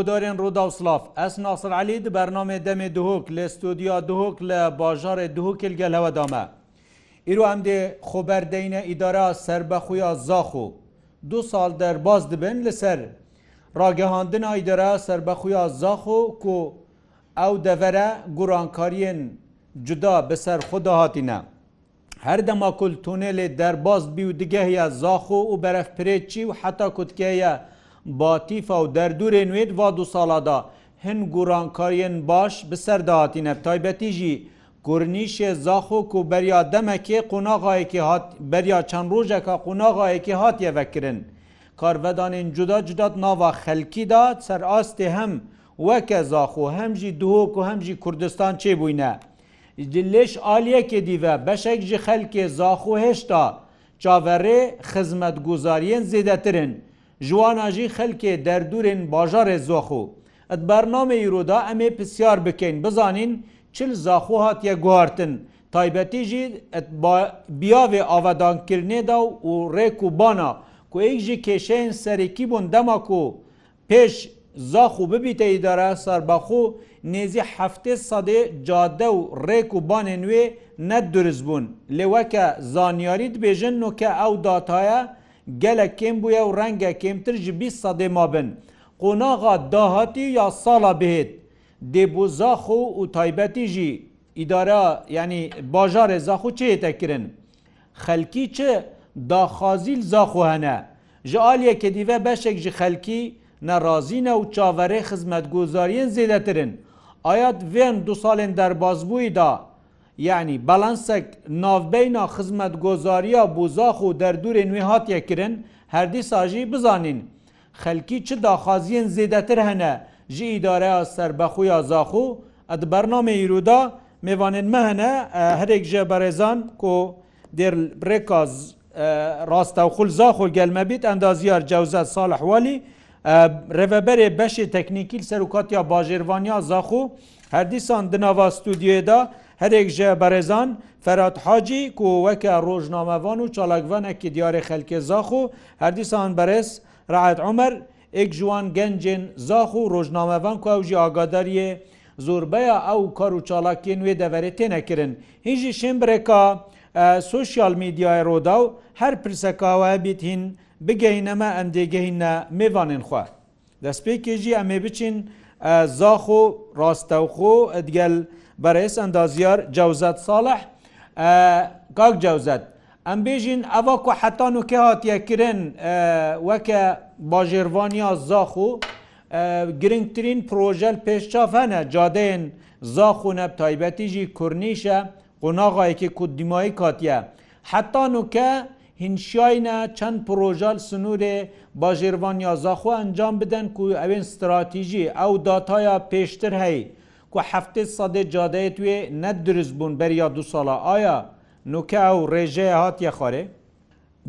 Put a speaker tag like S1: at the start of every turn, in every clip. S1: هۆدارێن ڕوودا و سلااف ئەس ناسر علی دی بەرنامێ دەمێ دهۆک لە ستودیا دهۆک لە باژارێ دهۆکل گەل هەوەدامە ئیرو ئەمدێ خۆبەردەینە ئیدارا سربەخویا زاخ و دو سال دەرباز دبن لەسەر ڕاگەهاندنا ئیدارا سربەخویا زاخ و کو ئەو دەڤرە گورانکاریên جدا بەسەر خدا هاتیە هەر دەما کولتونێلێ دەرباز بی و دیگەهەیە زاخ و و بەرەفپرێکی و حتا کوتکەیە باتیفا و دەردورێ نوێت وا دو ساڵادا هەن گوڕانکاریەن باش بسەر داهاتینە تایبەتیژی گورنیشێ زاخۆک و بەریا دەمەکێ قۆناغاەکی هات بەریا چەند ڕۆژێکە قۆناغاەکی هاتیەڤەکردن کارڤدانên جودا جودات nava xelkîda serastê hem weke zaxû hem jî duhok û hem jî Kurdistan çêbûne. Di lêş aliyekê dîve beşek ji xelkê zaxû heşta çaverê xizmet guzariyên zêdetirin. جوان جی خەلکێ دەردورێن باژارێ زۆخ و ئەت بەرنامەی ڕوودا ئەمێ پرسیار بکەین بزانین چل زاخۆ هاتیە گوارتن تایبەتی ژی بیاێ ئاوادانکردێدا و ڕێک و بانە کو ئیک ژی کێشەین سەرێکی بوون دەمە و پێش زاخ و ببیتە ئیدارە سربەخۆ نێزی هەفتێ سەدێ جادە و ڕێک و بانێ نوێ نەت دروست بوون لێوەکە زانیاریت بێژن و کە ئەو داتایە gelek kêm bûye û renge kêmtir ji bî sedê ma bin. Qonaxa dahatî ya sala bihêt, Dêbû zaxo û taybetî jî îdara yanî bajarê zaxo çê te kirin. Xelkî çi daxazîl zaxo hene. Ji aliyeke dîve beşek ji xelkî nerazîne û çaverê xizmetguzariyên zêdetirin. Ayat vên du salên derbazbûî da یعنی بەڵەنسەك ناوبینا خزمەت گۆزاریە بۆزاخ و دەردورێ نوێ هاتیەکردن هەردی ساژی بزانین خەلکی چ داخوازیین زێدەتر هەنە ji îdareya serbexuya zaxû ed bername îroda mêvanên me hene herek ji berêzan ku dêr rêka rastewxul zaxû gelmebît endaziyar cewzet salihwalî Reveberê beşê teknîkîl serokatiya bajêrvaniya zaxû her dîsan di nava stûdyê da هەرێک ژە بەڕێزان فەرات حاجی کو وەکە ڕۆژنامەوان و چالاکوانەکی دیارێ خەلکێ زاخ و هەردیسان بەرز ڕعات عمر ئێک جوان گەنجێن زاخ و ڕۆژنامەوان کوژی ئاگاداریە زۆربەیە ئەو کار و چالاکی نوێ دەوەێت تێنەکردن هیچی شمبرێکا سوسیال میدیای ڕۆدا و هەر پرسەکاوە بیت هین بگەینەمە ئەم دێگەینە میێوانین خوا دەستپێکێژی ئەمێ بچین زاخ و ڕاستەوخۆ ئەدگەل بەرەس ئەندازیار جەوزەت ساڵح کاک جەوزەت ئەم بێژین ئەوە کو حەتان و کە هااتیەکردن وەکە باژێوانیا زاخ و گرنگترین پرۆژەل پێشچاف هەنە جادەێن زاخ و نەب تایبەتیژی کورنیشە قۆناغایەکی کودیمایی کاتیە حەتان و کە هینشایە چەند پرۆژال سنوورێ باژێوانیا زاخۆ ئەنجام بدەن و ئەوێن استراتیژی ئەو داتایە پێشتر هەیە کو هەفتێ سادێ جادەیە توێ نەدرست بوون بەریا دو ساڵە ئایا نوکە و ڕێژەیە هاتیە خۆرێ؟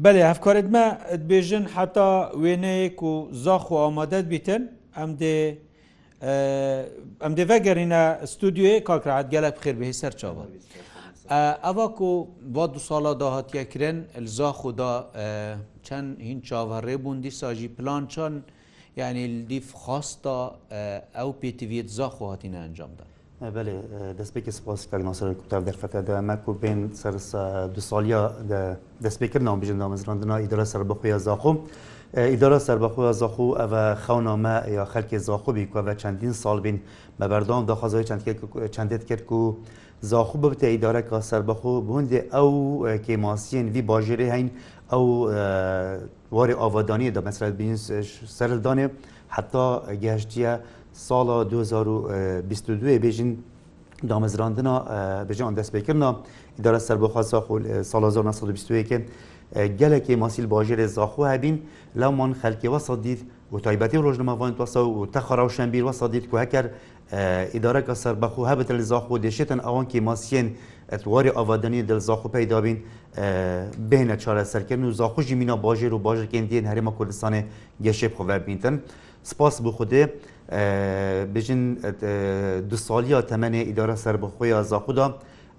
S1: بەێ هەفکارێتمە دبێژن حتا وێنەیەک و زاخ و ئامادەت بیتن ئەم دێ ئەم دێ بەگەرینە ستودیوێ کاکرات گەلک خێر بەهی سەر چاوە. ئەواک و با دو ساڵە داهاتیەکرێن زاخ و چەند هین چاوەڕێ بوون دیساژی پلان چەند، یعنی لیف خواستە ئەو پێتیویێت زاخواهاتینە ئەنجامدا.
S2: بەێ دەستپێکی سپاس کاگناسەر کوتاب دەرفەتە دەمەک و بین سەر دو ساڵیا دەستپێکردنەوە بژندا مزراندنا ئیدرا سەر بەخۆیە زاخۆم. ئیدارە سەربەخۆە زەخۆ ئەوە خەونامە یا خەلکی زاخۆبی کوەە چەندین ساڵ بین بە بەردام داخوازەوەی چندێت کرد و زاخو ببتە ئیدارەکە سەربەخۆ بوندێ ئەو کێماسیین وی باژێری هەین ئەو واری ئاوادانی دا مەسرەت بین سەردانێ حتا گەشتیە ساڵە 2022 بێژین دامەزراندنا بژیان دەستپێکردنا ئیدارە سەربخواسا ساڵ 1920 gelekê masîl bajarê zaxu hebîn lewman xelkê wesa dît و تایبەتی ڕۆژنمەوان و تەخەرا و شەمبیر وە سادیت کو هەکەر ئیدارەکە سەربەخو هەبێتە لە زاخۆ دێشێتن ئەوانکی ماسیێن ئەتواری ئاوادنی دل زاخۆ پەیدابین بهێنە چارە سەرکردن و زاخۆژی مینە باژێر و باژێکێن دێن هەرێمە کوردستانێ گەشێب خۆڤبینتن سپاس بۆ خودێ بژین دو سالیە تەمەێ ئیدارە سەربەخۆی زاخدا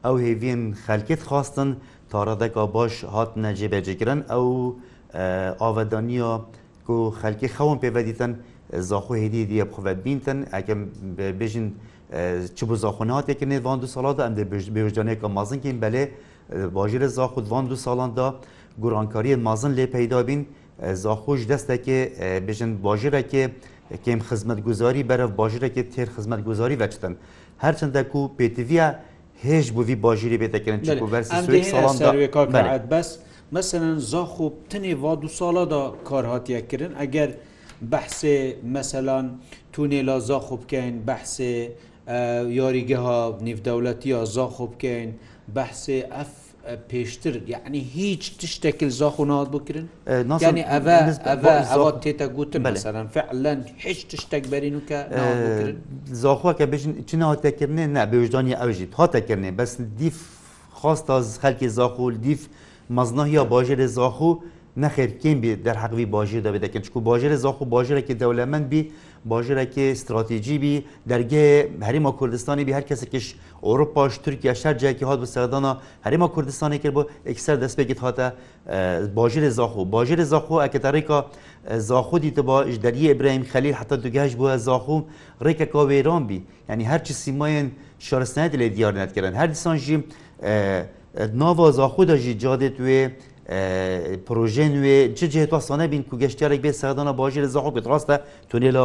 S2: ئەو هێویێن خەلکت خواستن تاڕەدەکە باش هات نەجێبەجێگرن ئەو ئاوەدانیە و خەلکی خەوم پێوەدیتەن زاخۆ هێدی دیە بخوەت بینتن ئەکەم بێژین چ بۆ زاخۆناتێکن نێوان دو ساڵدا ئەم بێژدانێکە مازنکەین بەلێ باژێرە زاخودوان دو ساڵاندا گورانکاریە مازن لێ پەیدابین زاخۆش دەستێکێ بێژن باژێرەکێ کێم خزمەت گوزاری بەرەف باژێرەکێ تێر خزمەت گوزاری وەچتن هەرچنددە و پێتیڤە هێش بووی باژیری بێتەکردن چ بەرسی ساڵاندا
S1: بەس. مثلەن زاخۆ تنێ وا دو ساڵدا کارهاتیەکردن ئەگەر بەحسێ مەسەلان تونێلا زاخۆ بکەین بەحسێ یاریگەها نێودەولەتی یا زاخۆ بکەین بەحسێ ئەف پێشتر یعنی هیچ تشتێکل زاخ و نات بکردن ینی ئەوە تێتە گوتم بەسەرەن فعلەن هیچ تشتێک بەرین وکە
S2: زاخواکە بژین چ هاتەکردێ نە بێژدانی ئەوژیت هاتەکردێ بەس دیف خاستە خەلکی زاخول دیف مەزنەهیا باژێرە زاخ و نەخێرکەین بێ دەرحەقوی باژێ دەبێت دەکەن چکو باژێرە زاخ و باژێرەێکی دەولەمەند بی باژێرەێکی استراتیجی بی دەرگێ هەریمە کوردستانی بی هەر کەسێکیش ئۆروپاش تورکیا شەر جایکی هات بە سەردانا هەریمە کوردستانی کرد بۆ ئەکسەر دەستپێکت هاتە باژێرە زاخ و باژێرە زاخ و ئەکەتەڕێکا زاخۆ دیتەبا ژ دەریە ئبراهیم خەلیل حتا دوگەشت بووە زاخوم ڕێکەکە وێران بی ینی هەرچی سیمایەن شارستانێت لێ دیار نەتکردن هەردیسان ژیم ناوە زاخۆدا ژی جادێت وێ پروۆژێ نوێ جێت واسانە بین کو گەشتارێک بێ سەردانە باشژێ لە زاخۆ بێت ڕاستە تونێ لە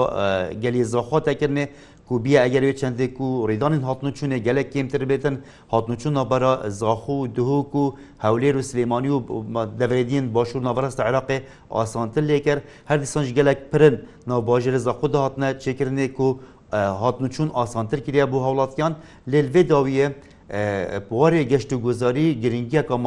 S2: گەلی زاخۆتەکردێ کو بیە ئەگەروێ چندێک و ڕیدانین هاتن چوونێ گەلک کێمتر بێتن هاتنچوونە بەرە زاخۆ و دهۆک و هەولێر و سلێمانی و دەورێدین باشوور ناڕاستە عراقێ ئاسانتر لێکرد هەر دیسانش گەلک پرن ناوبژێ لە زاخۆدا هاتنە چێکردێک و هاتنچوون ئاسانتر کردیا بۆ هاوڵاتیان لێلێ داویە بوارê geşt û guzarî giringiyeka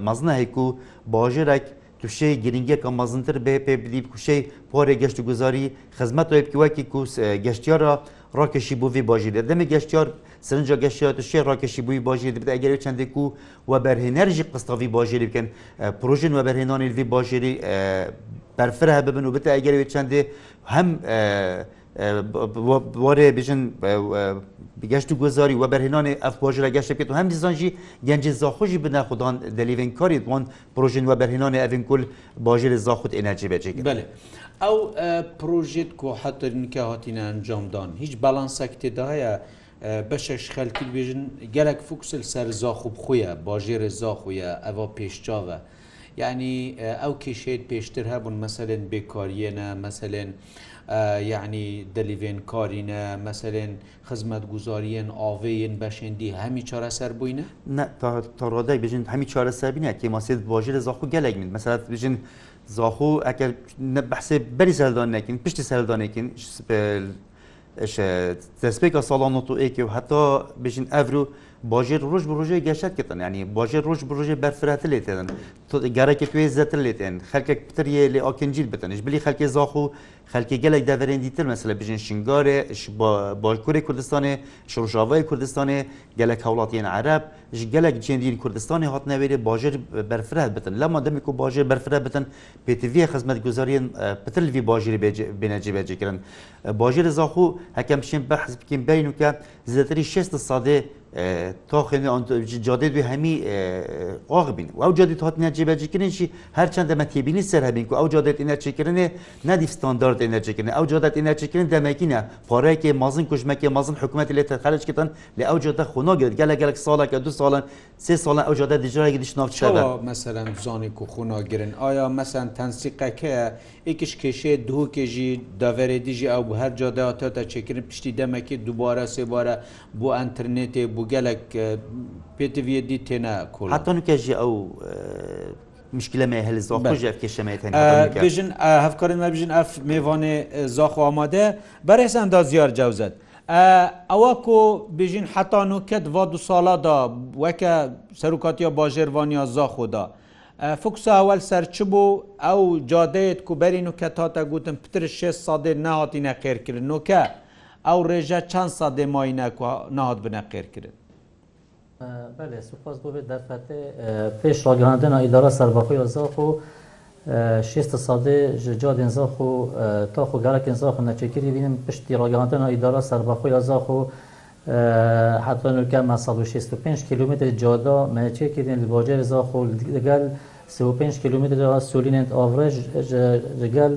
S2: mazinahek û bajarek توشەی گرنگەکە مەزنتر بێ پێ بدی کوشەی پۆرە گەشت و گوزاری خزمەت وێبکی وەکی کوس گەشتیارە ڕاکەشی بووی باژی دە دەمە گەشتیار سرنجە گەشتیا توشێ ڕاکەشی بووی باژی دەبێت ئەگەری چندێک و وە بەرهێنەرژی قستاوی باژێری بکەن پروژین وە بەرهێنانی وی باژێری بەرفرە ببن و بتە ئەگەری چندێ هەم وەرێ بژن گەشت و گوزاری وە بەرهێنانی ئەف بۆژرە گەشتێکێت و هەم دیزانجی گەنجی زاخۆشی بناخودان دەلیڤین کاری دوان پرۆژین وە بەرهێنانی ئەڤین کول باژێ زاخود ئەنەرژی بەجێک
S1: بێ ئەو پرۆژێت کۆحەترینکە هاتیینە ئەنجامدان هیچ بەڵانسەک تێداە بەشەش خەلکی بێژن گەلک فوکسل سەر زاخوب خۆیە باژێرە زاخۆیە ئەوە پێشچاوە. یعنی ئەو کێشێت پێشتر هەبوون مەسەلێن بێکاریەنە مەسەلێن یعنی دەلیڤێن کارینە مەسەرێن خزمەت گوزاریەن ئاڤێن بەشێندی هەمی چارەسەر بووینە
S2: تەڕۆدای بژین هەمی چارەسەر بینە تێماسێت بۆژێ لە زاخو گەلێک من مەسەرات بژین زاخو ئەگەر بەحسێ بەری سەردانەکەین پشتی سەردانێکین دەستپێکە ساڵان و ئێکی و هەتا بژین ئەڤرو باژێر ڕۆژ بڕۆژێ گەشتکردن ینی باژێر ڕۆژ بڕۆژێ بەرفرات لێتێن گەرەێک توێ زەتر لێتێن خەکێک پتریە لێ ئاکنجیل بتنش بلی خەکی زاخ و خەلکی گەلێک دەڤێندیتر مەسلە بژین شنگارێ باشکوری کوردستانی شڕژاوای کوردستانی گەلک هەوڵاتیان عرب ji gelek cendîn Kurdistanê hatine wêrê bajêr berfireh bitin. Lema demê ku bajêr berfireh bitin pêtiviyê xizmetguzariyên pitir vî bajêrê bêne cêbecê kirin. Bajêrê zaxû hekem şên berhez bikin beyn û ke zêterî 6 sadê تاخێنی جادێت بێ هەمی ئاغ بین و ئەو جادێت هاتنە جێبەجیکردنیشی هەرچەند دەمە تێبینی سەر هەبین و ئەو جادێت ئەنەرچیکردنێ نەدی ستاندارد ئەنەرجیکردن ئەو جادات ئەنەرچیکردن دەمەکینە پارەیەکی مازن کوژمەکی مازن حکوومەتی لێ تەخەرجکردن لە ئەو جادە خۆناگرێت گەلە گەلک ساڵەکە دو ساڵن سێ ساڵە ئەو جادە دیجارێکی دیشناف
S1: چەوە مەسەرەن زانی و خۆناگرن ئایا مەسەن تەنسیقەکە یکیش کشێ دوو کێژی داوەێ دیژی ئەو بە هەر جاداتەتە چێکردن پشتی دەمەکی دووبارە سێبارە بۆ ئەتررنێتێ بوو گەلک پێتڤێدی تێنە
S2: کۆ هاتۆن کێژی ئەو مشکلەمە هەل زۆخۆژێف کێشەمێتێن بژن
S1: هەفکارن بژن ئەف میێوانێ زاخ ئامادە بەرێسان دا زیار جاوزت. ئەوە کۆ بژین حتان و کەت وا دو ساڵادا وەکە سەرکاتیا باژێوانیا زاخۆدا. فکسا ئەوەل سەرچ بوو ئەو جادەیەت کوبەرین و کە تاتە گوتم پتر 6 سادێ نهاتینە قێرکردن و کە ئەو ڕێژە چەند سادێ مای نهات بنە قێرکردن
S3: سپاس بۆ بێت دەرفەتێ پێش ڕاگەاندن ئیدارە سەربەخۆی زاخ و شێستە سادێ جادێن زاخ و تاخ و گەلکن زاخ نەچێکری بینم پشتی ڕاگەاندن ئیدارە سەربەخۆی زاخ و حتوانکە 165 کیلومتر جادا مەچێکردن لباجێ زاخ و لەگەل 35 کیلومتر سولینند ئاڕژ لەگەل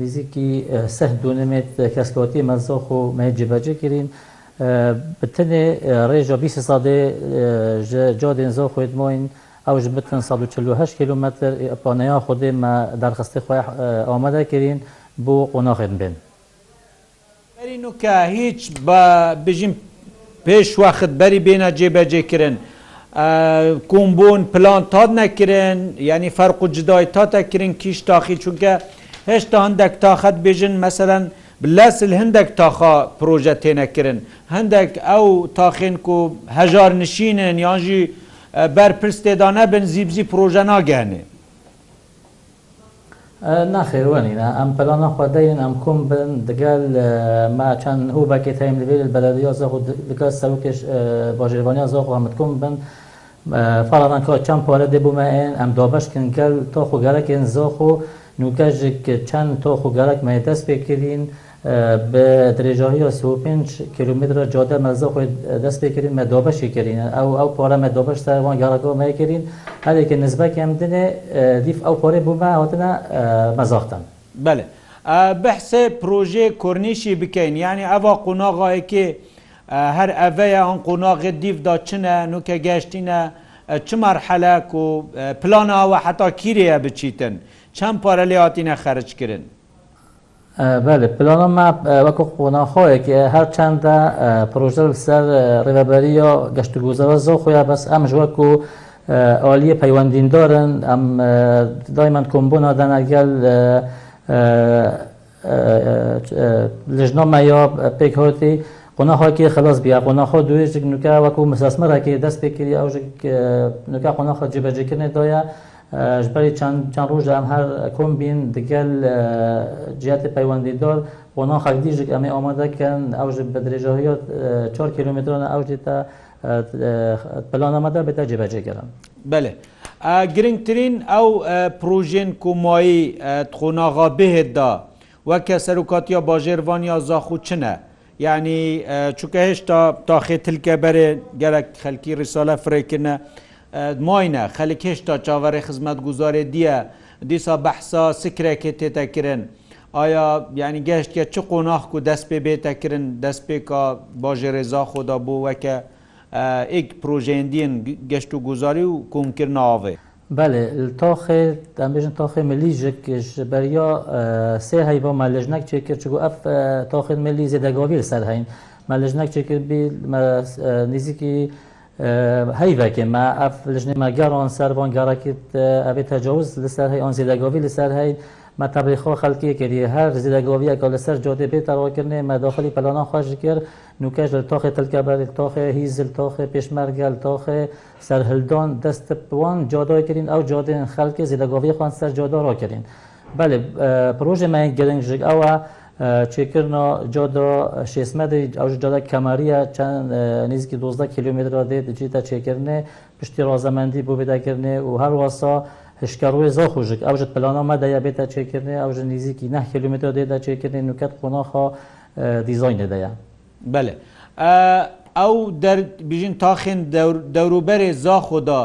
S3: نزیکی سەح دوونەمێت کەسکەوتی مەزۆخ و مەجیبەجێ کردین بتنێ ڕێژە 20 سادێ جادێن زۆ خوێتمۆین ئەوش بتن 1940 کیلومتر پانەیە خودێ مە دەرخستی خۆی ئامادە کردین بۆ قۆناخێن بێن. نوکە
S1: هیچ بە بژیم پێش وەخت بەری بێنە جێبەجێکردن. کۆمبۆن پلان تا نەکردن ینی فەرق و جدای تا تەکردن کیش تاخی چونکە هێشتا هەندێک تاخەت بێژن مەسەرەن لەسل هەندێک تاخا پرۆژە تێنەکردن هەندێک ئەو تاخین و هەژار نشینن یانژی بەرپرسێدا نەبن زیبزی پرۆژە ناگەێ
S3: ناخێوەنیە ئەم پلان ناخوادەین ئەم کۆم بن دەگەل ماچەند هوبەکێت هایم لەبێت بەلەدیە زەخ دەکات سەرکێش باژێبانیا زۆخ ئەمت کۆم بن. فڵان کە چەند پارە دەبوومەێن ئەم دابشکن گەل تۆخ و گەلەکێن زۆخ و نوکەژێک چەند تۆخ و گەلک مە دەست پێکردین بە درێژاهی 5 کیلومتر جادە مەزە خۆی دەست پێکردین مە دابشی کردین ئەو ئەو پارە مە دابش سەروان گەڵەکەەوە مەکردین هەرێکە نزبەکەم دنێ دیف ئەو پارێ بوومە هاتنە مەزاختن.
S1: بەێ بەحسێ پرۆژێ کۆرنیشی بکەین یعنی ئەوە قۆناغاەکێ، هەر ئەڤەیە هەن قۆناغێت دیفدا چنە نوکە گەشتینە چمار حەلەک و پلانەوە حتا کیرەیە بچیتن چەند پارە لێ هاتیینە خەرجکردن.
S3: بەێ پلانەمە وەکو قۆناخۆیەکی هەر چنددە پرۆژەر سەر ڕێبەریە گەشتگوزەوە زۆ خۆیان بەس ئەمش وەکو ئالیە پەیوەندیندۆرن ئەم دایمان کۆمبوونا دەناگەل لژنۆمە یا پێکهۆتی قۆناخواکی خلاص بیا قۆناخۆ دوێژێک نوکە وەکو مساسمەڕێکی دەست پێکردی ئەو نوکە قۆناخە جێبەجێکردنێتەوەە ژبەری چەند ڕۆژ ئەم هەر کۆم بین دگەل جیاتی پەیوەندیدۆر بۆنا خەکدیژێک ئەمێ ئامادەکەن ئەوژ بە درێژەهەیە 4 کیلومترۆنە ئەوژێت تا پلانەمەدا بێتە جێبەجێگەرم
S1: بەێ. گرنگترین ئەو پروۆژێن کۆمایی تخۆناغا بهێتدا وەکە سەرکاتیا باژێروانیا زاخ و چنە. ینی چونکە هێشتا تاخێ تلکە بەرێ گەلک خەلکی ریسالە فرێکنە ماینە خەلک هێشتا چاوەڕێ خزمەت گوزارێ دیە دیسا بەحسا سکرێکی تێتەکردن. ئایا یعنی گەشتکە چ قۆناخ و دەست پێ بێتەکردن دەست پێکا باژێ ێزا خۆدا بۆ وەکە ئیک پرۆژێندین گەشت و گوزاری و کۆمکردن ئاوێ.
S3: بەێ تاخێ ئەمبێژن تاخێ ملیژێکش بەریا سێ هەی بۆ مەلژنەك چێکرد چگو ئەف تاخێن ملی زێدەگاوی سەر هەین مەلژنەك چێکرد نزیکی هەیڤکێ مە ئەف لژنێ مەگەڕان سەروان گەڕاکرد ئەبێت تەجاوز لەسەر هەی ئەن زێدەگاوی لەسەر هەیت مەتەبیخۆ خەلکی کردی هەر زیدەگۆویەکە لەسەر جۆدە بێت ڕۆکردنێ مەداخلی پەلانا خۆش کرد نوکەش لە تۆخی تلکەبەری تۆخێ هیزل تۆخێ پێشمەرگەل تۆخێ سەر هەلدۆن دەست پوان جۆدای کردین ئەو جۆدێن خەلکی زیدەگۆوی خوان سەر جۆدا ڕۆکردین بەێ پرۆژێ مای گەرنگژێک ئەوە چێکردنەوە جۆدا شێسمەدە ئەو جۆدا کەماریە چەند نزیکی 12 کیلومتر دێت دجیتە چێکردنێ پشتی ڕازەمەندی بۆ بێداکردنێ و هەروەسا هشکاروی زا خوژک ئەو ژت پلانامە دەیە بێتە چێکردنی ئەو ژە نزیکی نه کیلومتر دێدا چێکردنی نوکەت قۆناخوا دیزۆین دەدەیە
S1: بەێ ئەو بژین تاخین دەوروبەرێ زاخۆدا.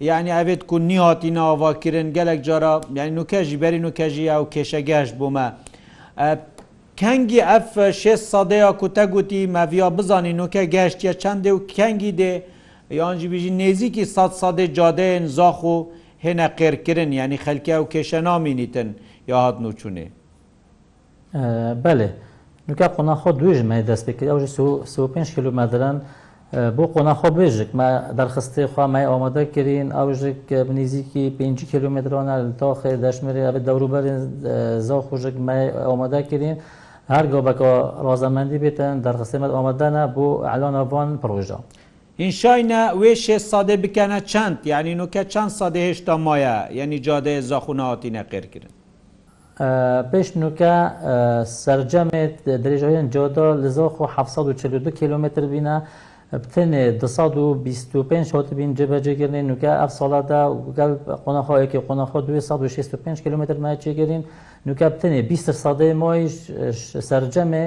S1: یعنی ئەوێت کو نیهاتی ناواکردن گەلک جارا یعنی نوکەژی بەری نوکەژی ئەو کێشەگەشت بوومە. کەنگی ئەف 6 سادەیە کوتە گوتی مەڤیا بزانین نوکە گەشتە چەندێ و کەنگی دێ یانجی بژی نێزیکی سە سادە جادەیەن زاخ و هێنا قێرکردن ینی خەلکیا و کێشە نامینیتن یا هاتن و چونێ
S3: بەێ نوکە قۆناخۆ دوێژمای دەستپێکرد ئەوژ 5 کیلومەدرن بۆ قۆناخۆ بێژێک دەرخستی خوامای ئامادە کردین ئەوژێک بنیزیکی 5 کیلومترۆنا تا خێ دەشمێری ئەبێت دەوروبەرین زاو خوژێک مای ئامادە کردین هەرگۆ بەکە ڕازەمەندی بێتن دەرخستێمەت ئامادەە بۆ علانەوان پرۆژە.
S1: ئینشاینە وێ شێ سادێ بکەنە چەند یعنی نوکە چەند سادە هێشتا مایە یعنی جادەیە زاخوناهاتی نەقێرکردن
S3: پێش نوکە سرجەمێت درێژەیەن جۆدا لە زۆخ و 1940 کیلومتر بینە بتێنێ 1925 هاتبین جێبەجێگرنی نوکە ئەف ساڵدا گەل قۆنەخواەکی قۆنەخۆ 265 کیلومتر مای چێگرین نوکە بتێنێ 20 سادەی مۆیش سرجەمێ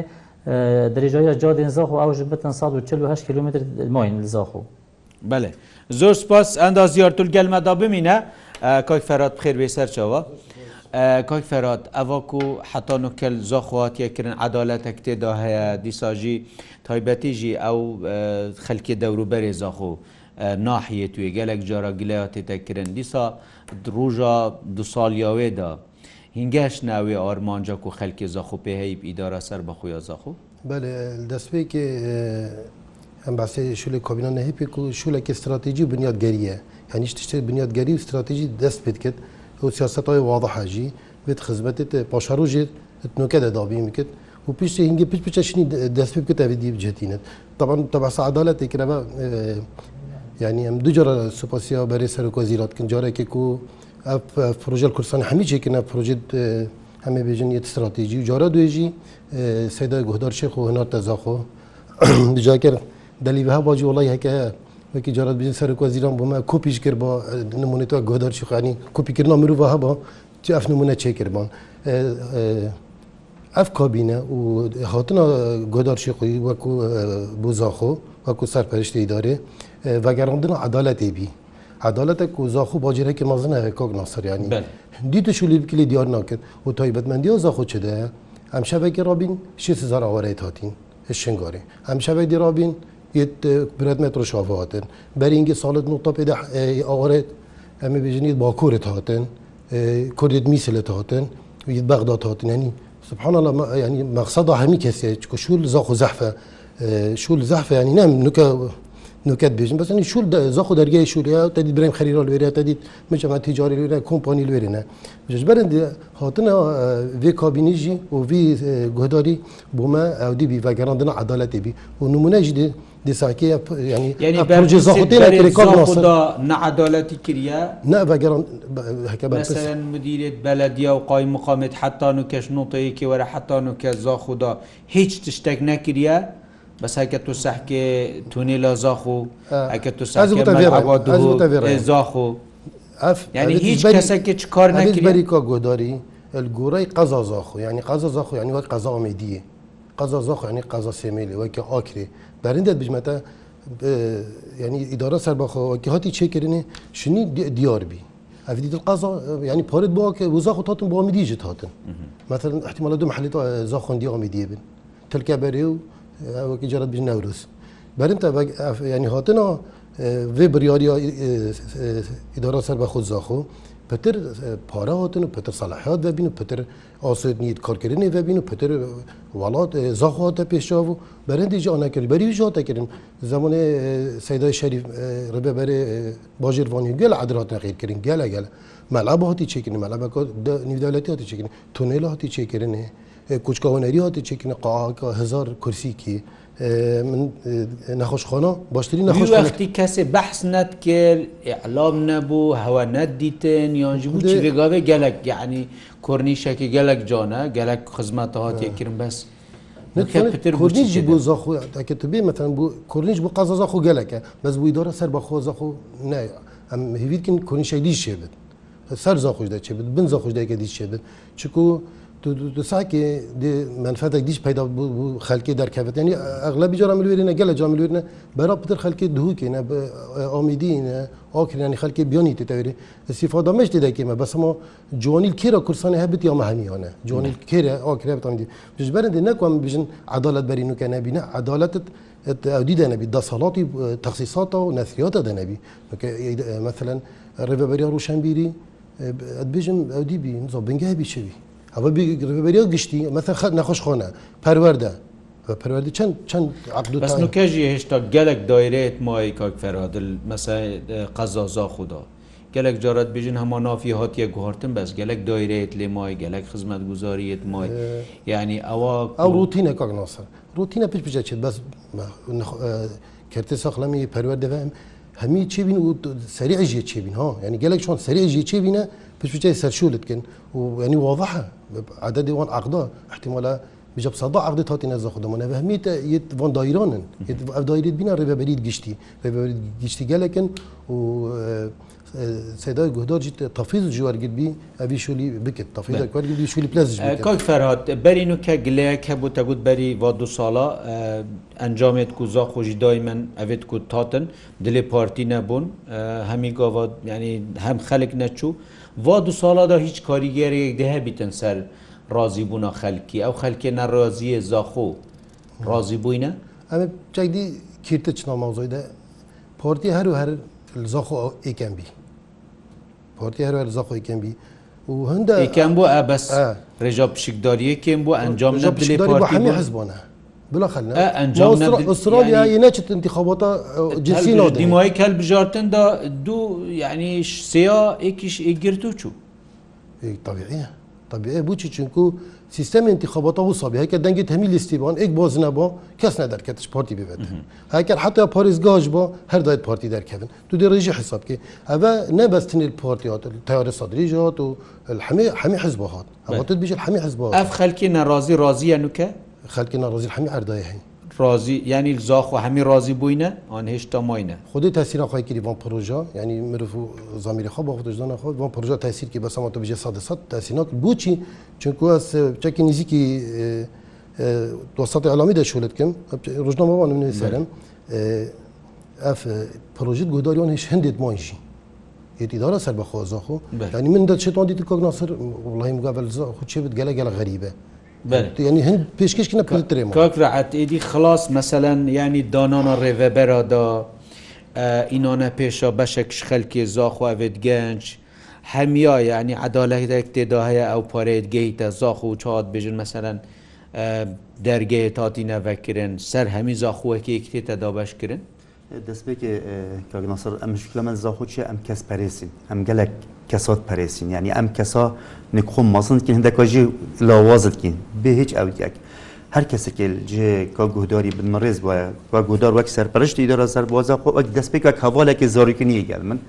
S3: درێژایی جادێن زاخ و ئەوژ بتن 1940 کیلومتر ماین زاخ
S1: و بەێ
S3: زۆر
S1: سپاس ئەندا زیارتول گەلمەدا بمینە کاک فەرات بخێر بێسەر چاوە. کاک فەرات ئەواکو و حتان وکەل زۆخواتیەکردن عدالەتەک تێدا هەیە دیساژی تایبەتیژی ئەو خەلکی دەوروبەرێ زاخۆ. ناحیە توێ گەلێک جارە گلەیە تێتەکردن دیسا درۆژە دو ساڵیاوێدا هینگەش ناوی ئارمانجاک
S4: و
S1: خەلکی زەخ و پێهەیب ئیدارە سەر بەخۆیە زەخ و
S4: دەستپێکی ئەم باسی شولی کۆبیینان هەیپێک و شولێکی استراتیژی بنیاد گەریە هەنیش تشتی بنیاد گەری و استراتیژی دەست پێت کرد ئەو سیاستەوەی واضحاژی بێت خزمەتێت پاشەڕۆژێت نوکە دەدابی میکرد و پیش هنگی پیش پیششنی دەست پێ بکە تاویدی بجێتینت طبعا تەباس عدالەتێکرەوە یعنی ئەم دوجارە سوپاسیا بەێ سەرکۆزیرات کن جارێکێک و پروژه کورسان همه چی که نه پروژه همه بیژن یه استراتژی و جارا دویجی سیدا گهدار شیخ و هنات تزاخو بجا کر دلیل ها باجی والله هکه وکی جارات بیژن سر وزیران بو ما کوپیش کرد با نمونه تو گهدار شیخ یعنی کوپی کردن مرو وها با چه اف نمونه چه کربان اف کابینه و هاتنا گهدار شیخ و کو بوزاخو و کو سرپرست اداره و گراندن عدالت بی عدالتك وزاخو باجره که مازن هکاک ناصر یعنی دیت شولی بکلی دیار ناکن و تایبتمندی ها زاخو چده هم شبکه رابین 6000 آوره تاتین شنگاره هم شبکه رابین یت برد مترو شافه هاتن بر اینگه سالت نقطه پیدا آوره همه بجنید باکورت هاتن کردید میسلت هاتن وید بغداد هاتن یعنی سبحان الله يعني مقصدها همي كسي شو الزخ زحفه شو الزحفه يعني نعم نكا نوکەت بێژن بەسنی شول زەخ و دەرگای شووریا تدید برم خەریرا لێرە تدید مجمع تیجاری لێرە کۆمپانی لێرێنە بژبەرن هاتنە وێ کابینیژی و وی گۆداری بۆمە ئەودی بی ڤگەرانندنا عدالەتی بی و نمونەژی دی دیساکیە ینی نەعادالەتی کریە
S1: مدیرێت بەلەدیا و قای مقامێت حتان و کەش نوتەیەکی وەرە حتان و کە زاخدا هیچ تشتێک نەکریە بس هيك تسحكي توني لا زاخو هيك تسحكي
S4: ملعب زاخو يعني هيج كسكي شكار نكري بريكا قداري الجوري قزا زاخو يعني قزا زاخو يعني وقت قزا أميدية قزا زاخو يعني قزا سيميلي وقت آكري برندت بجمتا يعني إدارة سرباخو وقت هاتي تشكرني شني ديار بي افديت القضاء يعني بارد بوك وزاخو تاتن بواميديجي تاتن مثلا احتمال دو محل زاخون دي اميديبن تلك بريو وەکی جارت بژ نەورس بەرم تا ینی هاتنە vê biryariya îdara serba xud zaxo pitir para hatin û pitir salahiyat vebîn û pitir asnî karkirinê vebîn û pitir welat zaxo te pêşav û berendî ji anekir berî ji tekirin zemanê seyda şerîf ribe berê bajêr vanî gel edirat nexêrkirin gele gel meleba hatî çêkirin meleba nîvdewletî hatî çêkirin tunela hatî çêkirinê کوچکە هوەری هاتی چێکنە قاعاکە هزار کورسیکی من نەخۆشخۆنە باشترین نەخۆش وقتی
S1: کەسێ بەحس نەتکرد ئەعلام نەبوو هەوە نەدیتن یانجی بوو ڕێگاوێ گەلک یعنی کورنیشەکی گەلک جانە گەلک خزمەتە هااتێکردن
S4: بەس کوردنیجی بۆ زەخۆکە بێ مەتەن بۆ کوردنیش بۆ قازە زەخۆ گەلەکە بەس بووی دارە سەر بەخۆ زەخۆ نایە ئەم هیویتکن کورنیشەی دیشێ بێت سەر زەخۆش دەچێ بێت بن زەخۆش دایکە دیشێ بێت چکو sanki menfetek dîş peyda bu xelkê derkevet yani eglebî cara milvêrîne gele ca milvêrîne bera pitir xelkê dihûkêne amîdîne akir yani xelkê biyanî tê tevêrê sîfada me ji têdekê me bes hema ciwanîl kêra Kursanê hebit ya me hemîyane ciwanî kêre akir hebitandî ji berê dê nekwa min bijin edalet berî nûke nebîne edaletet دي دنبي ده صلاتي تخصيصاته ونثرياته دنبي مثلا ريفا بريا روشنبيري ادبيجن او دي بي نزو بنجابي شبي ئەوە بەریە گشتی مەتە خەت نەخۆش خۆنە پەروەەردە پەروەردە چەند چەند عبدو
S1: کەژی هێشتا گەلک دایرێت مای کاک فەرادل مەسە قەزازا خوددا. gelek carat bêjin hema nafî hatiye guhartin
S4: bes
S1: gelek daireyet lê may gelek xizmet guzariyet may yani ewa
S4: ew rotîne kak nasir rotîne piç biçe çi bes kertê saxlemî perwer devem hemî çêbîn û serî jê çêbîn ha yani gelek şan serî jê çêbîne بشوتي سيرشو لتكن ويعني واضحه عدد وان عقده احتمال بجا بصدا عقدت هاتي نزا خدمان فهميت يت فان دايرانن يت دايرة بينا ربا بريد گشتي ربا بريد گشتي گلكن و سيدا گهدار جيت تفيز جوار گد بي ابي شولي بكت تفيز جوار گد بي شولي بلاز جيت كاك
S1: فرهاد بري نو كگله كبو تگود بري و دو سالا انجامت کو زا خوجي دائما اوت کو تاتن دل پارتي نبون همي گاوا يعني هم خلق نچو وا دو ساڵدا هیچ کاریگەرەیەک دەهەبیتن سەر ڕازی بوونە خەلکی ئەو خەلکێ نەڕازیە زاخۆ ڕازی بووینە
S4: ئەمە چەکدی کیرتە چناماوزۆیدا پۆرتی هەرو هەر زۆخۆ ئیکەمبی پۆرتی هەر زۆخۆ ئیکەمبی
S1: و هەندە ئیکەم بۆ ئەبەس ڕێژا پشکداریەکێم بۆ ئەنجام ژە
S4: بێ پارتی حز بوونە بلا استراليا يناجت انتخابات جنسي نوده ديموي كلب جارتن
S1: دا دو يعني سيا اكيش اجرتو تشو اي
S4: طبيعي طبيعي بوچي چونكو سيستم انتخابات هو صبي هيك دنگت همي ليستيبان اك باز نبا كس ندر كتش بارتي بيبد هيك حتى باريس گاج با هر دايت بارتي در كدن تو دي رجي حساب كي هذا نه بس تن البارتي هات التيار الصدري جات والحمي حمي حزبات هات بيجي الحمي حزبات اف خلكي ناراضي راضيه نكه خەکینا ڕۆزی هەمی ئەردایهین
S1: ڕازی ینی زاخ و هەمی ڕازی بووینە ئەان هێشتا ماینە
S4: خودی تاسیرا خۆی کردی بۆم پروۆژە ینی مرف و زمیری خۆ بە خودشدانە خۆ بۆم پروۆژە تاسیرکی بەسەما تو بژێ سا سە تاسینات بچی چونکو ئەس چەکی نزیکی دۆستی ئەلامی دەشولتکەم ڕژنامەوانم نوێسەرم ئەف پروۆژیت گوداریان هێش هەندێت مایشی ئێتیدارە سەر بەخۆ زاخۆ ینی من دەچێتوان دیت کۆک ناسەر وڵی مگەل خو چێ بت گەلە گەلە غەریبە ینی هەند پێشکەشکە پێترێ
S1: کاکرعات ئێدی خلاص مەسەەن ینی دانانە ڕێڤەبەردا ئینانە پێشە بەشێک شخەلکی زاخواوێت گەنج هەمیا ینی عدالەیەک تێدا هەیە ئەو پارێت گەیتە زاخ و چات بێژن مەسەەن دەرگەیە تاتی نەڤەکردن سەر هەمی
S2: زاخوەکەیەک
S1: تێتەدا بەشکردن
S2: دەستپێکی کاگناسەر ئەم شکلە من زاخۆچیە ئەم کەس پەرێسین ئەم گەلک کەسات پەرێسین ینی ئەم کەسا نکخۆم مەزنکن هەندەکەژی لاوازتکن بێ هیچ ئەویک هەر کەسێکێ کا گوداری بنمەڕێز بواە وا گودار وەک سەرپەرشتی دەرە سەر بۆزە خۆ ئەک دەستپێک هەواڵێکی زۆریکننی گەل من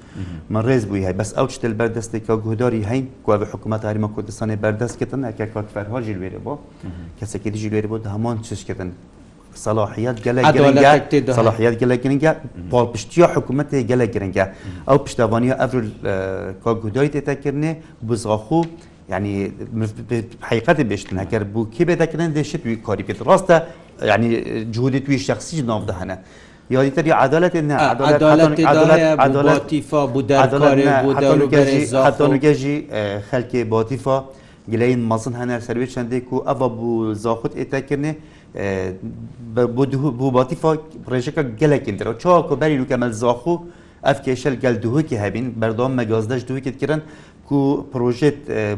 S2: مەڕێز بووی هەی بەس ئەو شتل بەردەستی کا گوداری هەین گووا بە حکوومەت هەریمە کوردستانی بەردەستکردن ئەکە کاک فەرهاژی لێرە بۆ کەسێکی دیژی لێرە بۆ هەمان چشکردن سەلاحیت گەلە سەلاحیت گەلە گرنگە پاڵپشتیا حکوومەتی گەلە گرنگە ئەو پشتوانیە ئەفر کاگودای تێتەکردێ بزغاخو ینی حقیقەتی بشتن هەکەر بوو کی بێدەکردن دێشت وی کاری پێت ڕاستە ینی جودی توی شخصی ناودا هەنە. یادیتری عدالت
S1: نه عدالت عدالت عدالت عدالت تیفا بودر کاری
S2: بودر و برزا حتی نگجی خلک باتیفا گلین مزن هنر سرویت چنده کو اوا بو زاخوت ایتا کرنه بۆ باتیفا ڕێژەکە گەلێکین درەوە چاکۆ بەری لوکەمەل زاخ و ئەف کێشەل گەل دووکی هەبین بەردام مەگازدەش دووکت کردن ku projet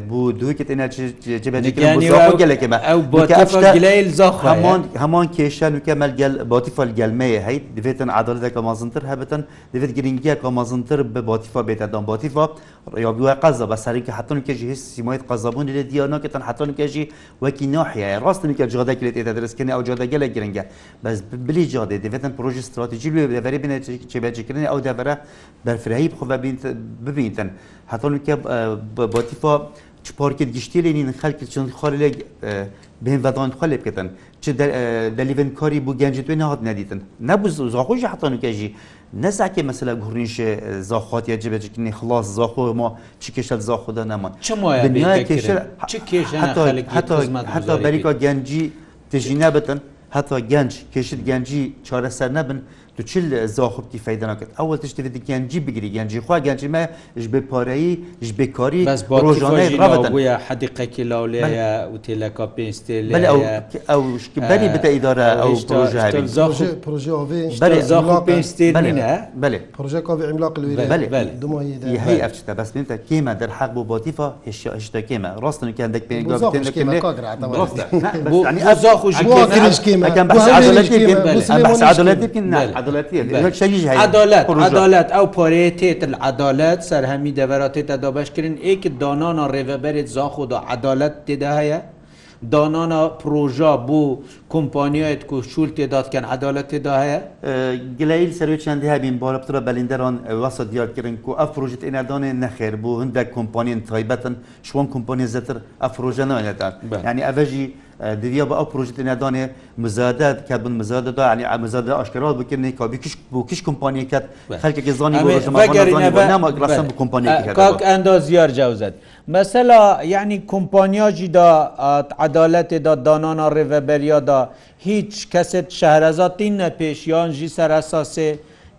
S2: bu duyket enerji cebedeki muzaffer geleke me ev batif geleyl zaxa heman heman keşen mükemmel gel batifal gelmeye hey divetin adalet kamazıntır hebeten divet giringiye kamazıntır be batifa betedan batifa ya bu qaza basari ki hatta ülke jih simayet qazabun ile diyana ketan hatta ülke jih ve ki nahiye rastın ülke jada kilet ederiz kene ev jada gele giringe bez bili jade divetin proje strateji lü devre bin cebedeki ev devre berfrehib xubabin bibinten hatta ülke باتیفا چپارکت گشتی لینین خلک چون خالی بین ودان خالی بکتن چه دلیون کاری بو گنجتوی نهاد ندیدن نبو زاخوش حتی نکجی نزا که مثلا گورنیش زاخات یا جبه چکنی خلاص زاخو ما چی کشل زاخو دا نمان
S1: چه مایه بیده کرن؟ چه کشن
S2: خلکی خزمت حتی بریکا گنجی تجینه بتن حتی گنج کشید گنجی چاره سر نبن تو چل زاخب کی فایده نکرد
S1: اول
S2: تشت وید گنجی بگیری گنجی خو گنجی ما اش به پارایی اش به
S1: کاری روزانه روابط گویا حدیقه کی لاوله و
S2: تلکاپی استل بل او او بلی بت اداره او پروژه زاخب پروژه او بل
S1: زاخب استل نه بله
S2: پروژه کا عملاق الویره بله دو هي افتشتا بس منت كيما در حق بو باتيفا هش هشتا كيما راستن كان دك
S4: بين قاف تنك كيما يعني ازاخ وجو كيما كان
S1: بس عدالتي كان بس عدالتي كان عدالەت عدالەت ئەو پۆرەیە تێتر عدالەت سەررهەمی دەبەرات تێتە دابشکردن ئێکە دانانە ڕێڤەبەرێت زاخۆدا عدالەت تێدا هەیە دانانە پرۆژا بۆ کۆمپانیایەت
S2: کو
S1: شول تێدادکەن عدالەت تێدا هەیە
S2: گلەیل سەروی چەندی هەبین بارەپترە بەلیندەران وەسە دیارکردن و ئەف پروژێت ئێنادانێ نەخێر بۆ هەندێک کۆمپانیین تایبەتن شوان کۆمپانیە زەتر ئەفرۆژە نەوێتان ینی ئەڤژی دیویا بە ئەو پروژێت نادانێ مزادات کە بن مزادەدا عنی ئامزادا ئاشکرات بکردنی کابی بۆ کیش کمپانیەکەت خەکێکی زانی نامەڕاستە بە کمپانیکاک
S1: ئەندا زیار جاوزت مەسەلا یعنی کمپانیاجی دا عدالەتی دا دانانا ڕێڤەبەریادا هیچ کەسێت شەهرەزاتی نەپێشیان ژی سەرەساسێ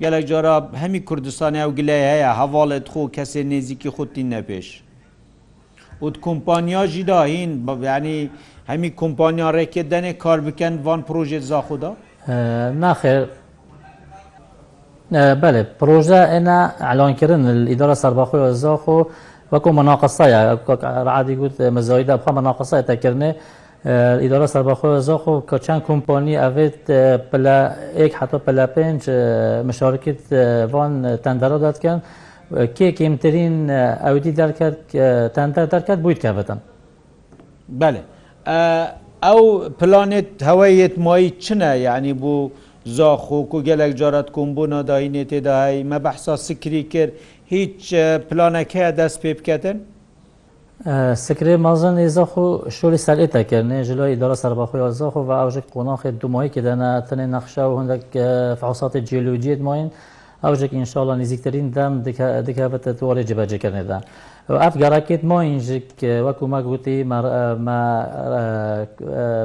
S1: گەلە جارا هەمی کوردستانی ئەو گلەی هەیە هەواڵێت خۆ کەسێ نێزیکی خوتی نەپێش. و کمپانیاجی دا هین بەبیانی هەمی کۆمپانیا ڕێکێ دەنێ کار بکەن وان پرۆژێت زاخدا
S3: ناخێر بەێ پرۆژە ئێنا ئەلانکردن ئیدارە سەرباخۆی زاخۆ وەکو مناقەسایە ڕعادی گوت مەزایدا بخە مناقەسای تەکردێ ئیدارە سەرباخۆ زاخۆ کە چەند کۆمپۆنی ئەوێت پلەیەک حتا پلە پێنج مشارکت وان تەندەرە دادکەن کێکیمترین ئەودی دەرکات تەندەر دەرکات بوویت کەبەتەن
S1: بەێ ئەو پلانێت هەوەیەت مایی چنە یعنی بوو زاخۆک و گەلێک جارەت کۆمبوونا داینێ تێداایی مە بەحسا سکری کرد هیچ پلانەکەیە دەست پێ بکەن؟
S3: سکرێ مازن ێزاخ و شۆلی سەرێتەکردێ ژلای دارا سەرباخۆی زاخ و ئەوژێک قۆناخێت دومایی کردەنە تەنێ نەخشا و هەندێک فعوساتی جیلوجیت ماین ئەوژێک ئینشاءڵ نزیکترین دەم دکاوێتە تووارێ جبەجەکردێدا. ئەف گەڕاکێت مۆینژک وەکو مەگوتی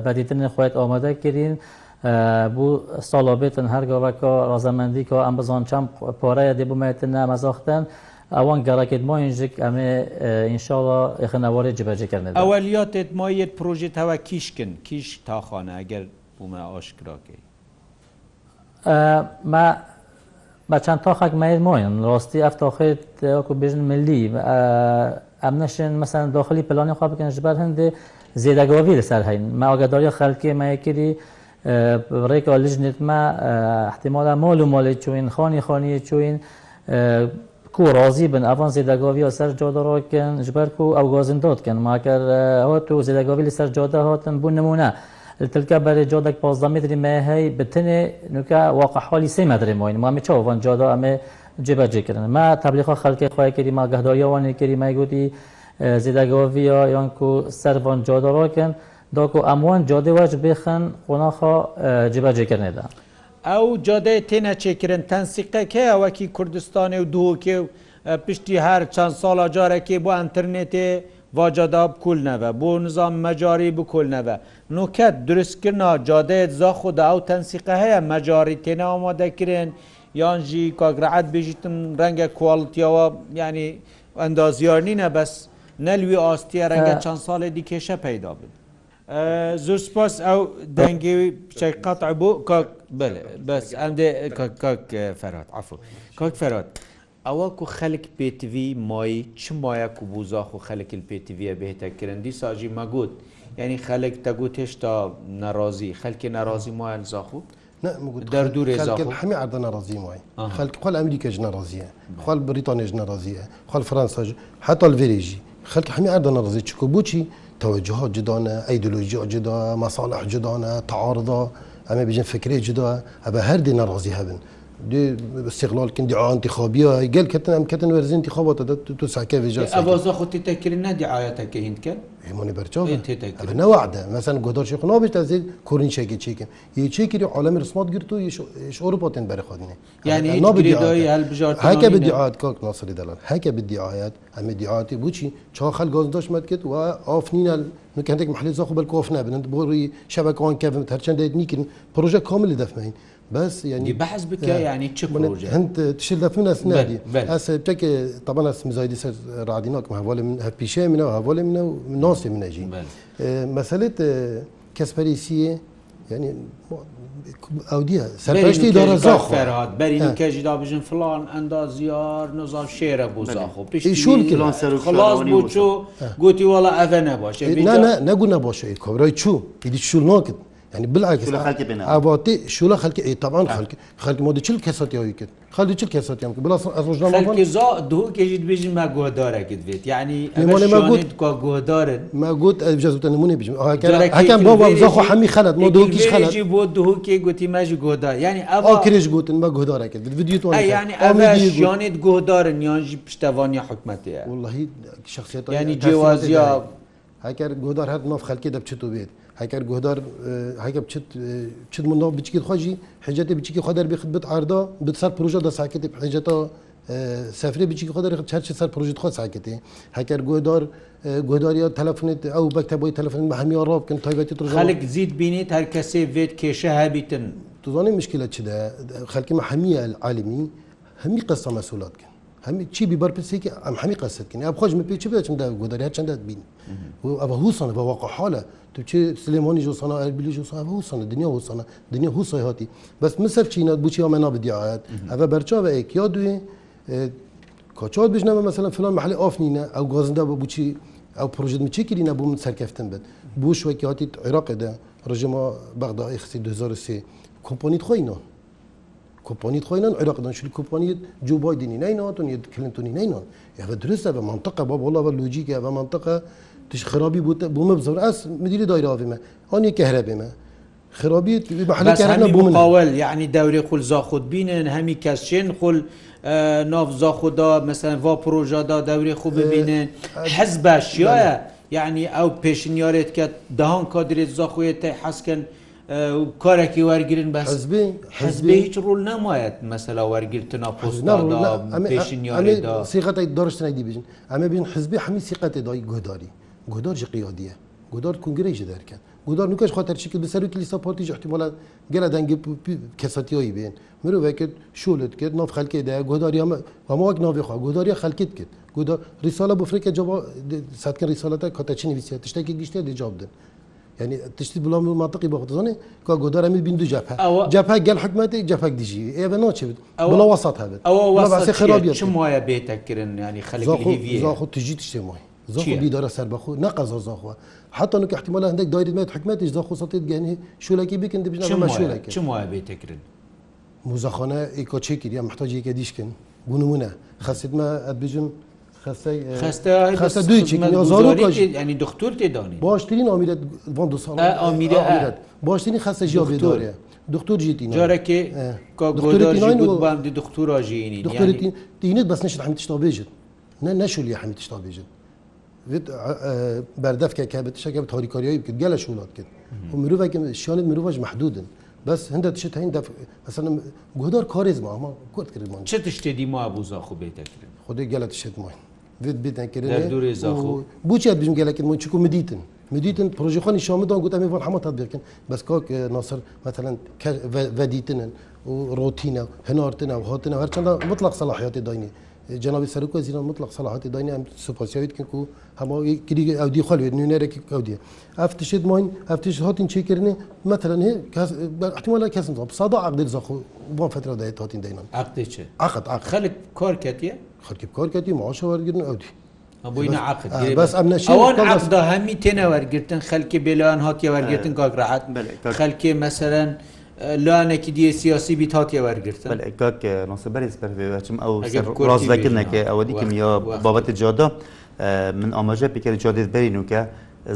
S3: بەدیتنی خۆیت ئۆمەدە کردین بوو ساڵۆبێتن هەرگەڕەکە ڕازەمەندیکەوە ئەم بزان چەند پۆرەیە دەبوومێتن نامەزۆختن. ئەوان گەڕاکێت ماینژێک ئەمێ ئینشاڵە یخنەوەێ جبەجەکردن.
S1: ئەوە لیاتێت مایەت پرۆژێت هەوە کیشکن کیش تاخانە ئەگەر بوومە ئاشکراکەی.
S3: ما بە چەند تاخەک مەید مۆین ڕاستی ئەف تاخێت وەکو بژن ملی ئەم نەشن مەسەن داخلی پلانی خوا بکەن ژبار هەندێ زێدەگەوەوی لەسەر هەین ماوەگەداری خەلکی مەیەکردی ڕێکەوە لژنێتمە احتیممادا مۆل و مۆلی چوین خانی خانیە چوین کو ڕازی بن ئەوان زێدەگاوی سەر جۆدەڕۆکن ژبەر و ئەو گۆزن دۆتکەن ماکە ئەوە تو زێدەگاوی لەسەر جۆدا هاتن بوو نمونە. تلکە بەێ جۆدەك پازدا متری مێ هەی بتنێ نوکە واقعحالی سێ مەدرێ مۆین مامی چاوان جادا ئەمێ جێبەجێکردن ما تبلیخا خەلکی خۆیکردی ما گەهدایەوانی کردی مایگوتی زیدەگەوەڤیا یان و سەران جاداواکن داکو ئەموان جادێواش بخن قۆناخوا جێبەجێکردێدا.
S1: ئەو جادەیە تێنە چێکردن تەنسیقەکە ئەوەکی کوردستانی و دووکێ و پشتی هەر چەند ساڵا جارێکی بۆ ئەتررنێتێ واجداب کولنەوە بۆ نظام مەجاری بکولنەوە نوکەت دروستکردنا جادەیەت زاخدا ئەو تەنسیقە هەیە مەجاری تێنە ئامادەکرێن یانجی کاگرعەت بژیتم ڕەنگە کوڵتیەوە ینی ئەندازیار نینە بەس نەلوی ئاستیە ڕەنگە چەند ساڵێکی کێشە پەیدا بن. زۆر سپاس ئەو دەنگێوی بچەی قەت بوو بەس ئەندێ فەرات ئەفو کاک فەرات. ئەوە کو خەلک پێتیوی مای چ مایە و بوزاخ و خەلکل پێتیویە بهێتەکردن دیساژی مەگوت. یعنی خەلێک تەگو تێشتا نەڕازی خەلکی ناڕازی وایە زاخوت
S4: دەردوورێ هەمی عادە ناڕازی وای خەلک خۆل ئەمریکەژ ناڕازیە خۆل بریتانێژ ناڕازیە خۆل فرانساژ هەتال وێرێژی خەلک هەمی عادە ناڕازی چکو بچی توجهات جدانە ئەیدلوژی جدا مەساڵح جدانە تعاردا ئەمە بژن فکرێ جدا ئەبە هەردی ناڕازی هەبن دي استقلال كن دعاء انتخابيه قال كتن ام كتن ورزين انتخابات تو ساكه فيجا افاز خطي تكرين دعايتك هند كان همان برچاو انت تكرين انا وعده مثلا گدار شيخ نو بيت ازيد كورين شيكي چيكم يي چيكي دي عالم رسمات گرتو يش اوروبا تن
S1: بر خودني يعني نو بدعاي هل بجارت هكا بدعايات كاك ناصر
S4: دلال هكا بدعايات ام دعايات بوچي چا خل گاز داش مت كت و افنين مكانك محل زاخو بالكوفنا بنت بوري شبكه وان كيف هرچند نيكن پروژه كامل دفمين بس يعني بحث بك يعني تشك هند تشل لفنا سنادي هسه بتك طبعا اسم زايد سر رعديناك ما هوالي من هبيشه منا وهوالي منا ناصي منا جي مساله كسبريسيه يعني ئەودیە سەرشتی دارە
S1: زاخ فەرات بەرین کەژی دابژن فلان ئەندا زیار نزار شێرە بۆ زاخۆ پیششون کلان سەر خلاص بۆ چۆ
S4: گوتی وڵە ئەە نەباشێ نەگو نەباشێ کۆبرای چوو پیدی چول ناکرد يعني بالعكس شو لخلك بناء ابوتي شو لخلك اي طبعا خلك خلك مودي تشل كاسات يا ويكت خلي تشل كاسات يا بلا روجنا ما خلك زا
S1: دو كيجد بيجي ما غودارا كدفيت يعني انا ما قلت كو غودار
S4: ما قلت بجاز تن موني بيجي هكا بابا زخو حمي خلد
S1: مو دو كيش خلد يجي بود دو كي قلت ما جي غودار يعني
S4: ابا كريش قلت ما غودارا
S1: كدفيت فيديو تو يعني ابا جانيت غودار يانجي بشتوانيا حكمتي
S4: والله شخصيات
S1: يعني جوازيا هكا
S4: غودار هاد ما في خلكي دبشتو بيت heker guhdar heke çi min biçikî xwa jî hecetê biçikî xwa derbê xit bit arda bit ser proje da saketê heceta سەفری بچی خۆدەری چەرچی سەر پروژیت خۆ ساکتی هەکەر گۆدار گۆداریە تەلفنێت ئەو بەکتەبی تەلفن بە هەمی ڕۆبکن تایبەتی
S1: خەلک زیید بینیت هەر کەسێ بێت کێشە هەبیتن
S4: توزانانی مشکلە چدا خەکی هەمیە عالمی هەمی قەستە مەسوولاتکن هەمی چی بیبەرپسێکی ئەم هەمی قەستکن ئە خۆش پێ چ بچم دا گۆداریا چنددات بین ئەە هوسانە بە واقع حالە Türkçe Süleymaniye olsana, Erbiliye olsana, ev olsana, dünya olsana, dünya hu sayhati. Bas misaf çiğnat bu çiğ amena bir diayet. Eve berça ve ek ya duye, kaçat bejne ve mesela filan mahalle afnine, ev gazında bu çiğ, ev projede mi çekirine bu serkeften bed. Bu şu ki hati Irak'e de, rejima Bagdad'ı xisi 2003, kompanit koyna. کۆپۆنیت خۆینان عێراقدان شلی کۆپۆنیت جو بایدنی نیناتون یە کلنتونی نینان ئەە درستە بە منطقە بە بۆڵە بە لوجیکە بە منطقە تش خرابی بود بوم بزور از مدیر دایره آوی من آنی که هربه من خرابی محل که هربه بوم
S1: مقاول یعنی دوری خل زاخود بینن همی کسچین خل ناف زاخودا مثلا وا پروژه دا دوری خوب ببینن حزب شیاه یعنی ئەو پێشنیارێت کە داهان کادرێت زاخۆێتە حەسکەن کارێکی وەرگرن بە حزبی حزبی هیچ ڕول نمایەت مەسەلا وەرگرتنا پۆستناڵ
S4: سیغەتی دەڕشتنی دیبژن ئەمە بین حزبی هەمی سیقەتی دای گۆداری گودار جی قیادیه گودار کنگره جی درکن گودار نکش خاطر چی که به سر کلیسا پارتی احتمالا گله دنگ کساتی هایی بین مرو وکت شولت کرد ناف خلکی ده گوداری هم و ما وقت ناف خواه گوداری خلکت کرد گودار رساله بفره که جواب صدکن رساله تا کاتا چی نویسیه تشتا که گیشته ده جواب دن يعني تشتي بلا منطقي بخطزاني كا قدر امي بين دو جبهه أو... جبهه قال حكمتي جبهه ديجي اي بنا تشبت أو... بلا وسط هذا او وسط شم هاي بيتك يعني خليك الهيفيه زاخو تجي تشتي ماي زخو بيدار سر بخو نقز زخو حتى انك احتمال عندك دايره ما حكمتش زخو صوتيت يعني شو لكي بك انت بجنا
S1: ما شو لكي شو مو بيتكرن
S4: مزخانه ايكو تشيكر
S1: يا
S4: محتاج يك ديشكن بنمونه خاصت ما بجم خسته خسته
S1: خسته دوی چی کنی زارو کاش یعنی دکتر تی دانی باشترین
S4: آمیرت وان دو سال آمیرت آمیرت باشترین خسته جا بداره دکتر
S1: جی تینا جاره که که گودار جی بود با هم دی دکتر آجی اینی دکتر
S4: تینید بس نشد حمید تشتا بیجد نه نشو لی حمید تشتا بیجد بەردەفکە کە بتشەکە تۆریکۆریۆی بکرد گەلە شوڵات کرد و مرۆڤێک شوێنت مرۆڤش محدودن بس هەندە تشت هەین مثلا گودار کارێزما ئەمە
S1: کورد کردمان چه تشتێدی ما بوو زاخو بێتەکردن
S4: خودی گەلە تشت
S1: ماین وید بێتەکردن دوورێ
S4: زاخو بچێت بژم گەلەکردمان چکو مدیتن مدیتن پروژخانی شامدان گوت ئەمێ هەمە تاتبیرکن بەس کاک ناصر مثلا ودیتنن و ڕۆتینە هەنارتنە و هاتنە هەرچەندە مطلق سەلاحیاتی داینی جناب سرکو از ایران مطلق صلاحات دانی هم سپاسی هایید که همه کری اودی خالی وید نیونه رکی اودیه افتشید ماین افتش هاتین چه کرنه مثلا هی احتمالا کس نظام صدا عقد الزا
S1: خو
S4: با فتره دایت هاتین دینان عقد چه؟ عقد عقد خلق کار کتیه؟ خلق کار کتیه معاش
S1: ورگرن اودی بۆی نعقد بەس ئەم نەشی ئەوان عقدا هەمی تێنە وەرگتن خەلکی بێلەوان هاتیە وەرگتن کاکراحات خەلکی مەسەرەن لاەنێکی دیێ
S2: سیاسی بیت هااتێ وەرگرتن نسە بەرز بەرچم ئەو ڕازەکردنەکە ئەوە دیکەم یا بابەتی جادا من ئاماژە پیکرد جادێت بەرین وکە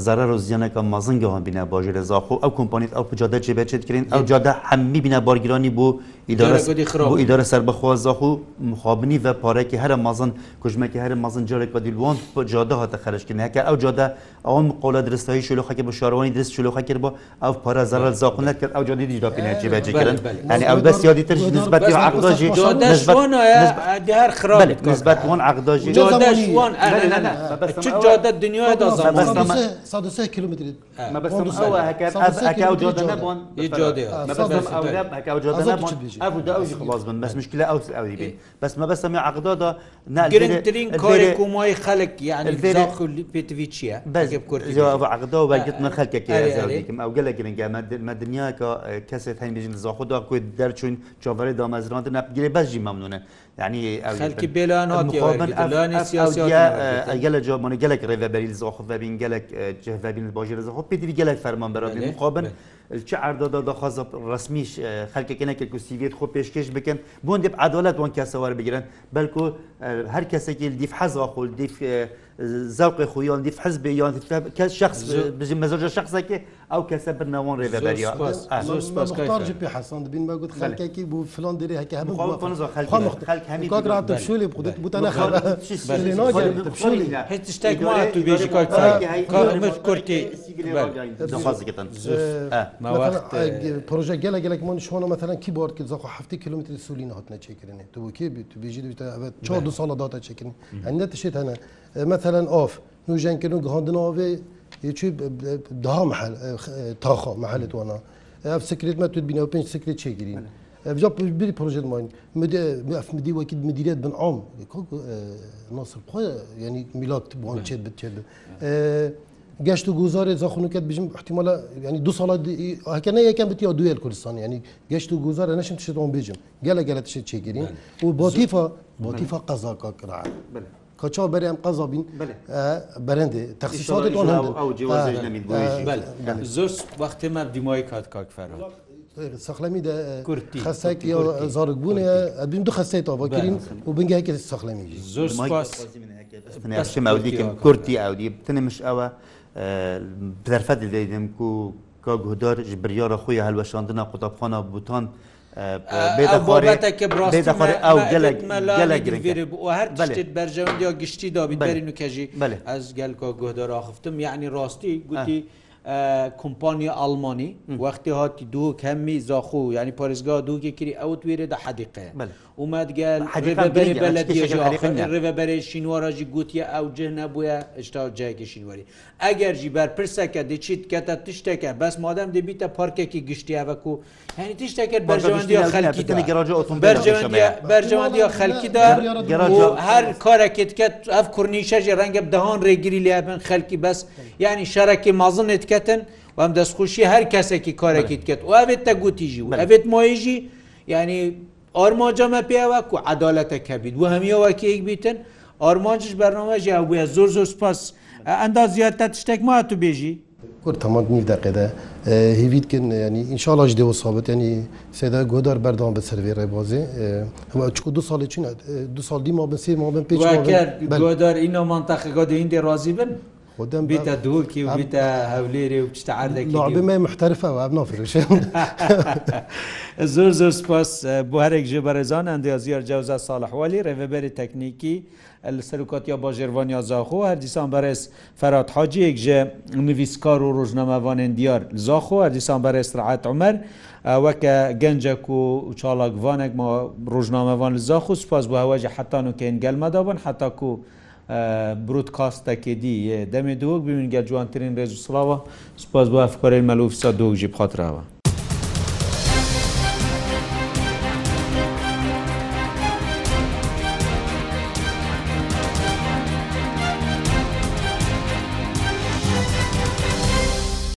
S2: زەرە ڕۆزیانەکە مەزنگەوان بینە باژێ لە زاخۆ ئەو کمپانیت ئەو جادە جێبەچێت کردین ئەو جادا هەممی بینە بارگیرانی بۆ ئیدارە سەر بەخوازاخ و مخابنی بە پارێکی هەرە مازن کوژمەکی هەرە مازن جارێک بە دیلوان جاده هاتە خەرشکردنەکە ئەو جاده ئەوان قۆلە درستایی شلوخەکە بە شارەوانی درست شلوخە کرد بۆ ئەو پارە زەرل زاقون نکرد ئەو جادی دیجا پێناجی بەجێکردن ینی ئەو بەس یادی تر نسبەتی عقداژی
S1: هەر خراپ
S2: نسبەت وان عقداژی جاده دنیا دا کیلومتری ما بس هەکە ئەو جاده نەبوون ئەو جاده نەبوون أبو داوي خلاص من بس مشكلة أو أو يبين بس ما بس سمع عقدادا گرنگترین کاری کۆمای خەلک پێوی چییە بەعقدە و باگتمە خەکێکم ئەو گەلە گرنگمە دنیا کە کەسێت هەینبژین زاخدا کوێ دەرچوون چۆڤەرە دامەزرانتە نەپگیری بەژی
S1: مەمنونە ینی گەلە
S2: جۆمانی گەلک ڕێبەری زۆخڤبین گەلک جهڤبین باژی زەخۆ پێدیوی گەلک فەرمان بەرابی مخۆبن چه عردادا داخواز ڕسمیش خەکەکەنەکە کوسیوێت خۆ پێشکەش بکەن بۆن دێب عدالەت وان کەسەوار بگرن بەلکو هەر کەسێکی دیف حەزوا خۆل دیف زەوقی خۆیان دیف حەز بێ یان کەس شخص بژی مەزۆژە شخصەکە ئەو کەسە برنەوەن ڕێبەبەریەژ
S4: پێ حەسان بین بە گوت خەکێکی بوو فلان دێری هەکە
S1: هەموو
S4: شولی بودت بوتە
S1: هیچ شتێک تو بێژی
S4: پروژه گەلە گەلک
S1: من
S4: شۆنە مەتەن کیبارد کرد زەخ هەفتی کیلومتری سوولین هات نەچێکردنێ تو بۆکی تو بێژی چه دو ساڵە داتە چێکردنی هەندە تشێت هەنە مەتەن ئاف نوژەنکردن گهاندناوێ یەکوی دها محل تاخا محلت وانا ev sekret me tu bin ew pênc sekret çêgirîn. Ev ja birî proje mayîn midî wekî midîret bin am nasir xwe yanî milat wan çê bi çê Geşt û gozarê zaxunuket bijim ihtimala yani du sala heke ne yeken bitiya duyel Kurdistan yani geşt û gozarê neşin tişet on bêjim. Gele gele tişet çêgirîn û batîfa batîfa qezaka kira. كاتشا بري ام قزابين برند تخصيصات دون هند او جواز اجنبي بله زوس وقت ما دمای کات کاک فراد سخلمی ده کورتی خسته کی زارگونه ادیم دو خسته تا بکرین و بنگه کی
S2: سخلمی زور سپاس بس مودی کم کورتی اودی تنمش اوه بزرفت دیدم کو کا گهدار جبریار خوی هلوشاندنا قطابخانه بوتان
S1: ئەو هەر بەرژەوەندی یا گشتی دابیبەری نوکەژی ئەس گەلکۆ گۆدەراخفتم یعنی ڕاستی گوتی کمپانیا ئەلمانی وەختی هاتی دوو کەمی زاخو یعنی پارێزگا دووکی کری ئەو توێرە دە حەدیقێ. ومادگەل حەریبەرە لە ڕێبەرێ شینوەڕژی گوتیە ئەو جه نەبووە شتا جایکی شینوەری ئەگەر ژی بەرپرسەکە دەچیت کەتە تشتێکە بەس مادەم دەبیتە پارکێکی گشتیاوەکو هەنی تشتێکە بەرژەوەندی بەرژەوەندی خەلکیدا هەر کارێکت کە ئەف کورنیشەژی ڕەنگە دەهان ڕێگیری لیابن خەلکی بەس ینی شارەکی مازنێت کەتن و ئەم دەستخوشی هەر کەسێکی کارێکیت کرد و ئەوێت تە گوتیژی و ئەبێت مۆیژی ینی ئارمانجەمە پێوەک و عدالەتەکە بیت و هەمیەوەکی یک بیتن ئارمانجش بەرنامەژی بووە زۆر زۆر سپاس ئەندا زیاتە تشتێک ما تو بێژی
S4: تمام می دقیده هیوید کن یعنی انشالله جدی و ثابت یعنی سیدا گودار بردام به سروی ربازی هم چکو دو سال چین
S1: دو
S4: سال دی ما بن سه ما بن پیچ ما
S1: بن گودار اینا منطقه گاد این دی راضی بن خودم بيتا دوكي وبيتا هوليري وبشتا عردك لعبة
S4: ما محترفة وابنا فرش
S1: زور زور سپاس بوهرك جبرزان انديازيار جوزة صالح والي رفبر تكنيكي السلوکات یا باجروان یا زاخو هر دیسان برس فراد حاجی یک جه نویسکار و روزناموان دیار زاخو هر دیسان برس رعت عمر وک گنجک و چالاک وانک ما روزناموان زاخو سپاس بو هواج حتی نو که انگل مدابن حتی کو برودکاستەکێدی دەمێ دووەک ببین گە جوانترین ڕێز و سڵاوە سپاس بۆ ئەفکارێن مەلوفسا دۆژی بخاتراوە